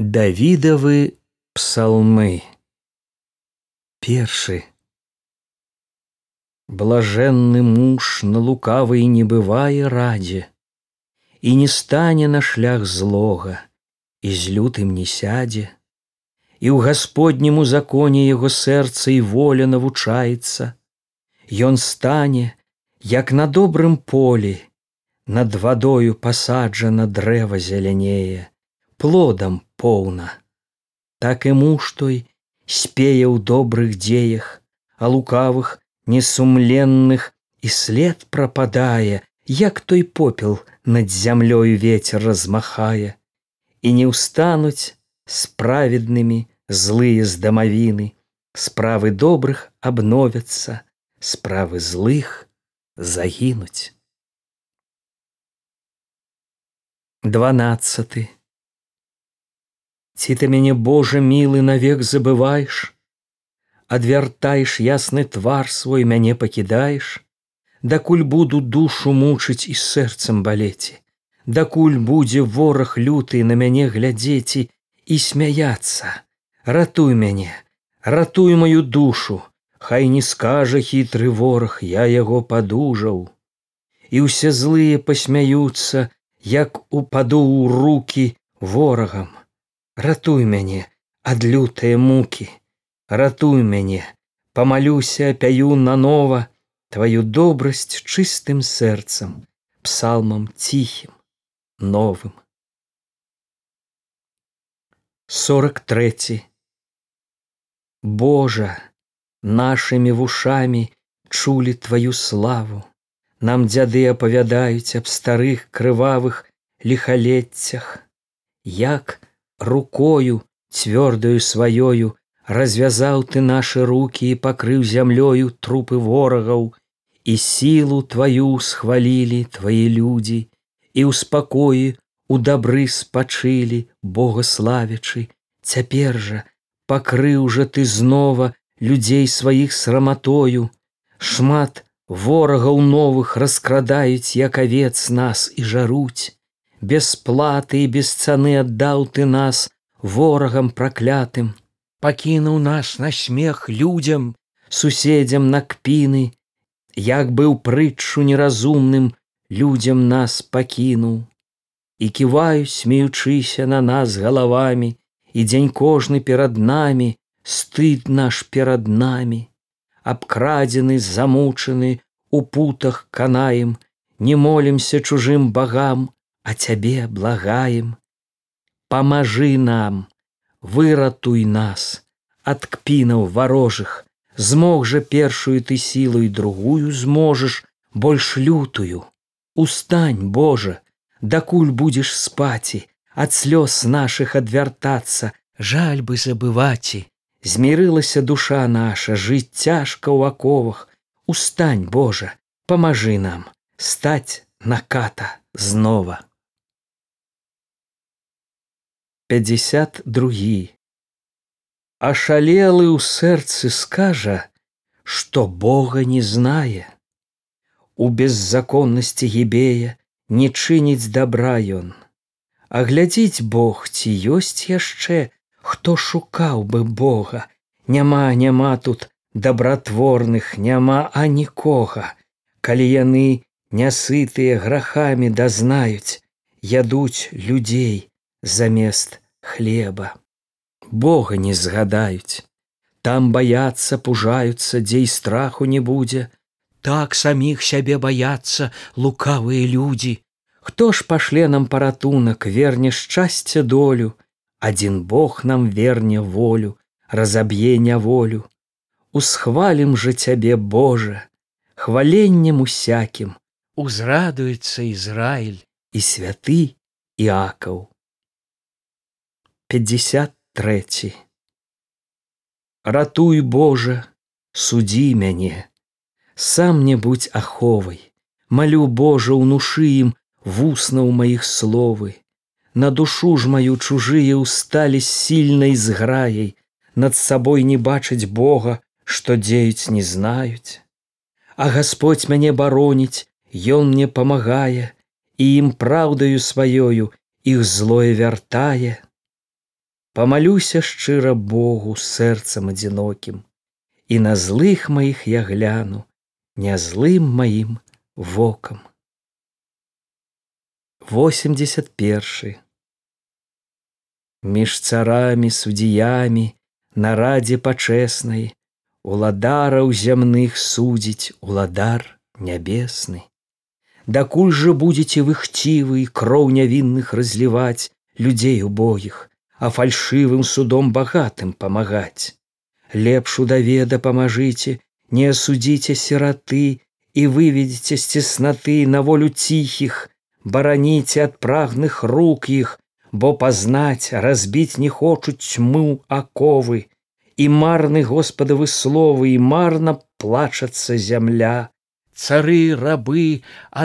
Давідавы псалмы. Першы. Блажэнны муж на лукавы не бывае радзе і не стане на шлях злога і з лютым не сядзе і ў гасподняму законе яго сэрца і воля навучаецца. Ён стане як на добрым полі над вадою пасаджана дрэва зелянее плодам поўна. Так і муж той спее ў добрых дзеях а лукавых несумленных і след прападае як той попел над зямлёю ветер размахае. І не ўстануць справеднымі злыя з дамавіны. Справы добрых абновяцца справы злых загінуць. Дванаццаты ці ты мяне Божа мілы навек забываеш адвяртаеш ясны твар свой мяне пакідаеш дакуль буду душу мучыць і сэрцам балеці дакуль будзе вораг люты на мяне глядзеці і смяяцца ратуй мяне ратуй маю душу. Хай не скажа хітры вораг я яго падужаў і ўсе злыя пасмяюцца як упаду ў руки ворагам ратуй мяне ад лютыя мукі. Ратуй мяне памалюся пяю нанова твою добрасць чыстым сэрцам псалмам ціхім новым. Сорок третий Божа нашими вушамі чулі твою славу. Нам дзяды апавядаюць аб старых крывавых лихалетцях як рукою цвёрдаю сваёю развязаў ты наши руки і пакрыў зямлёю трупы ворагаў і сілу твою схвалілі твои людзі і ў спакоі у дабры спачылі богославячы. Цяпер жа пакрыў жа ты знова людзей сваіх сраматою шмат ворагаў новых раскрадаюць як авец нас і жаруць без платы і без цаны аддаў ты нас ворагам праклятым пакінуў нас на смех людзям суседзям на кпіны як быў прытчу неразумным людзям нас пакінуў. І ківаю смеючыся на нас галавамі і дзень кожны перад намі стыд наш перад намі абкрадзены замучаны у путах канаем не молімся чужым багам а цябе благаем. Памажы нам выратуй нас ад кпінаў варожых змог жа першую ты сілу і другую зможаш больш лютую. Устань божа дакуль будзеш спаці ад слёз наших адвяртацца жаль бы забываці змірылася душа наша жыць цяжка ў аковах устань божа памажы нам стаць наката знова пятьдесят другі ашалелы ў сэрцы скажа што бога не знае у беззаконнасці гібея не чыніць добра ён. А глядзіць бог ці ёсць яшчэ хто шукаў бы бога. Няма няма тут дабратворных няма а нікога калі яны нясытыя грахамі дазнаюць ядуць людзей замест хлеба. Бога не згадаюць, там баяцца пужаюцца, дзе і страху не будзе, так саміх сябе баяцца лукавыя людзі. Хто ж пашле нам паратунак, верне шчасце долю, адзін Бог нам верне волю, разаб'е няволю. Усхвалім жа цябе Божа, хваленнем усякім, узрадуецца Ізраіль і святы Іакаў пятьдесят третий. Ратуй божа судзі мяне сам не будь аховай малю божа унушы ім вуснаў маіх словы. На душу ж маю чужыя усталі сильнай зграяй над сабой не бачыць бога што дзеюць не знаюць а господь мяне бароніць ён мне памагае і ім праўдаю сваёю іх злое вяртае памалюся шчыра Богу сэрцам адзінокім, і на злых маіх я гляну, не злым маім вокам. 81 між царамі суддзіямі на радзе пачэснай уладараў зямных судзіць уладар нябесны дакуль жа будзеце вы хцівы кроў нявінных разліваць людзей убогіх а фальшывым судом багатым памагаць лепш у даве дапамажыце не асудзіце сіраты і выведзеце з цеснаты на волю ціхіх бараніце ад прагных рук іх бо пазнаць разбіць не хочуць тьму аковы і марны господавы словы і марна плачацца зямля цары рабы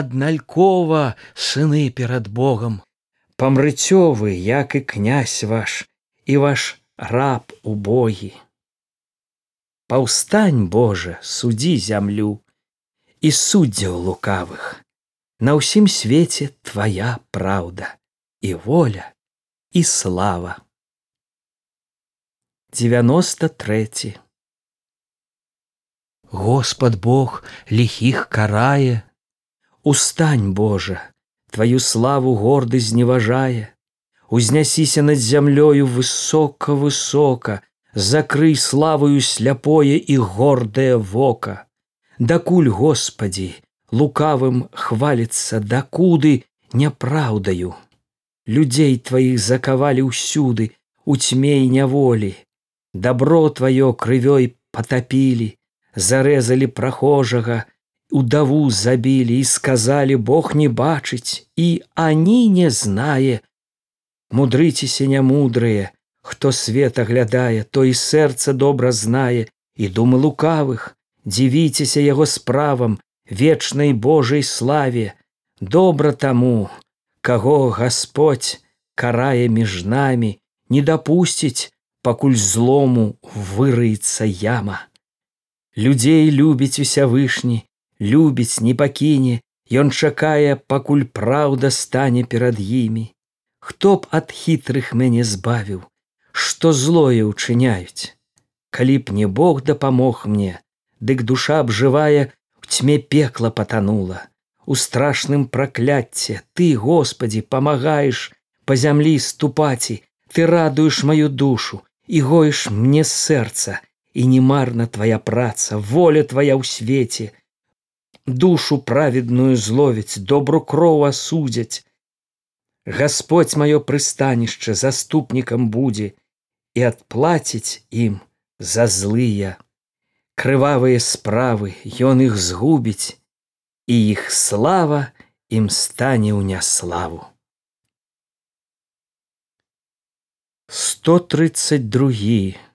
адналькова сыны перад богам памрыцёвы як і князь ваш і ваш раб у богі. Паўстань божа судзі зямлю і суддзяў лукавых. На ўсім свеце твоя праўда і воля і слава. 93 Господ Бог лихих карае, Устань, Божа, Твою славу горды зневажае, Узнясіся над зямлёю высока высока, Закрый славою сляпое і гордае вока. Дакуль Господі, лукавым хваліцца дакуды няпраўдаю людзей тваіх закавалі ўсюды у цьме і няволі добро тваё крывёй потапілі зарэзалі прахожага удаву забілі і сказалі бог не бачыць і ані не знае. Мудрыцеся нямудрыя хто свет аглядае то і сэрца добра знае і думы лукавых. Дзівіцеся яго справам вечнай божай славе. Добра таму каго Господь карае між намі, не дапусціць, пакуль злому вырыецца яма. Людзей любіць уся вышні, любіць не пакіне, Ён чакае, пакуль праўда стане перад імі. Хто б ад хітрых мяне збавіў, што злое ўчыняюць. Калі б не Бог дапамог мне, дык душа абжывае, у цьме пекла патанула у страшным пракляцце ты господі памагаеш по зямлі ступаці ты радуеш маю душу і гоеш мне сэрца і не марна твоя праца воля твоя ў свеце душу праведную зловіць добру кроў асудзяць Господь маё прыстанішча заступнікам будзе і адплаціць ім за злыя крывавыя справы ён іх згубіць і іх слава ім стане ў няславу. 132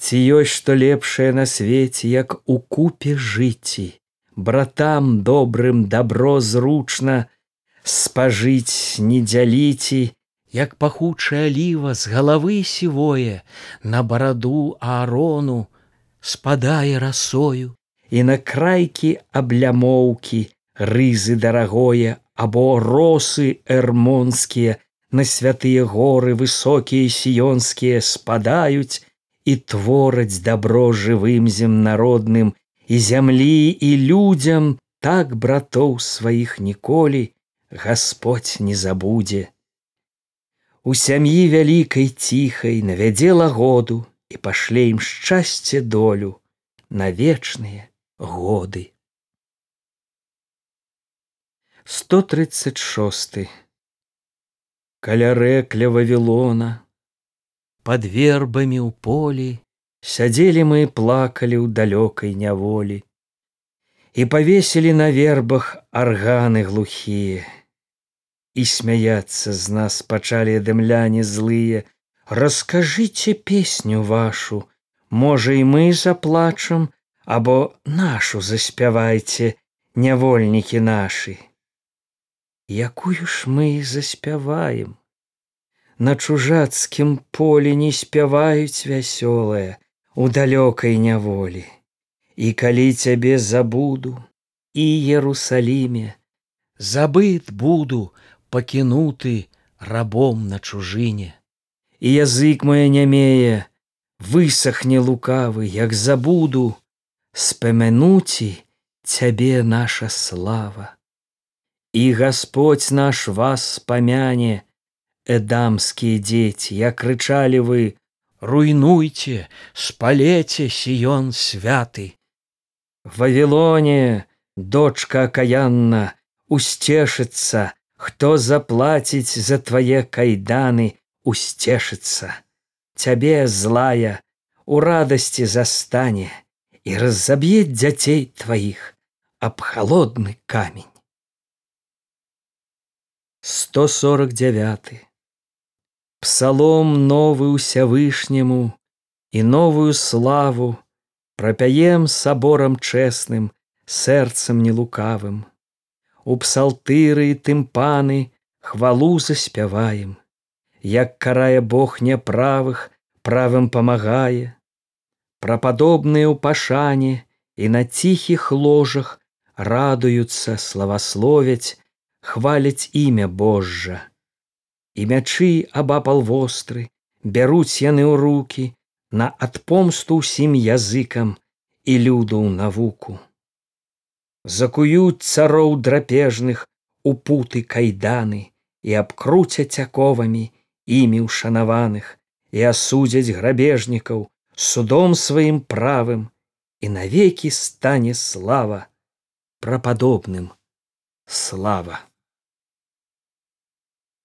Ці ёсць што лепшае на свеце, як у купе жыцці, братам добрым добро зручна спажыць не дзяліці, як пахучая ліва з галавы сівое на бараду арону спадае расою і на крайкі аблямоўкі рызы дарагое або росы эрмонскія на святыя горы высокія сіёнскія спадаюць і твораць добро жывым земнародным і зямлі і людзям так братоў сваіх ніколі Господь не забудзе. У сям'і вялікай ціхай навядзе лагоду і пашле ім шчасце долю на вечныя годы. 136 каля рэкля вавілона под вербамі ў полі сядзелі мы плакалі ў далёкай няволі і павесілі на вербах арганы глухія і смяяцца з нас пачалі дымляне злыя раскажыце песню вашу можа і мы заплачам або нашу заспявайце нявольнікі нашы якую ж мы заспяваем на чужацкім полі не спяваюць вясёлае у далёкай няволі і калі цябе забуду і ерусаліме забыт буду пакінуты рабом на чужыне, і язык мой нямее, высохне лукавы, як забуду, спамянуці цябе наша слава. І Господь наш вас памяне, эдамскія дзеці, як крычалі вы, руйнуйце, спалеце сіён святы. Вавілоне, дочка акаянна, усцешыцца, хто заплаціць за твае кайданы, усцешыцца. Цябе злая у радасці застане і разаб'е дзяцей тваіх аб халодны камень. 149 Псалом новы ўсявышняму і новую славу прапяем саборам чэсным сэрцам нелукавым. У псалтыры і тымпаны хвалу заспяваем, як карае Бог няправых правым памагае, прападобныя ў пашане і на ціхіх ложах радуюцца славасловяць, хваляць імя Божжа і мячы абапал востры бяруць яны ў руки на адпомсту ўсім языкам і люду ў навуку. Закуюць цароў драпежных у путы кайданы і абкруцяць аковамі імі ушанаваных і асудзяць грабежнікаў судом сваім правым і навекі стане слава прападобным. Слава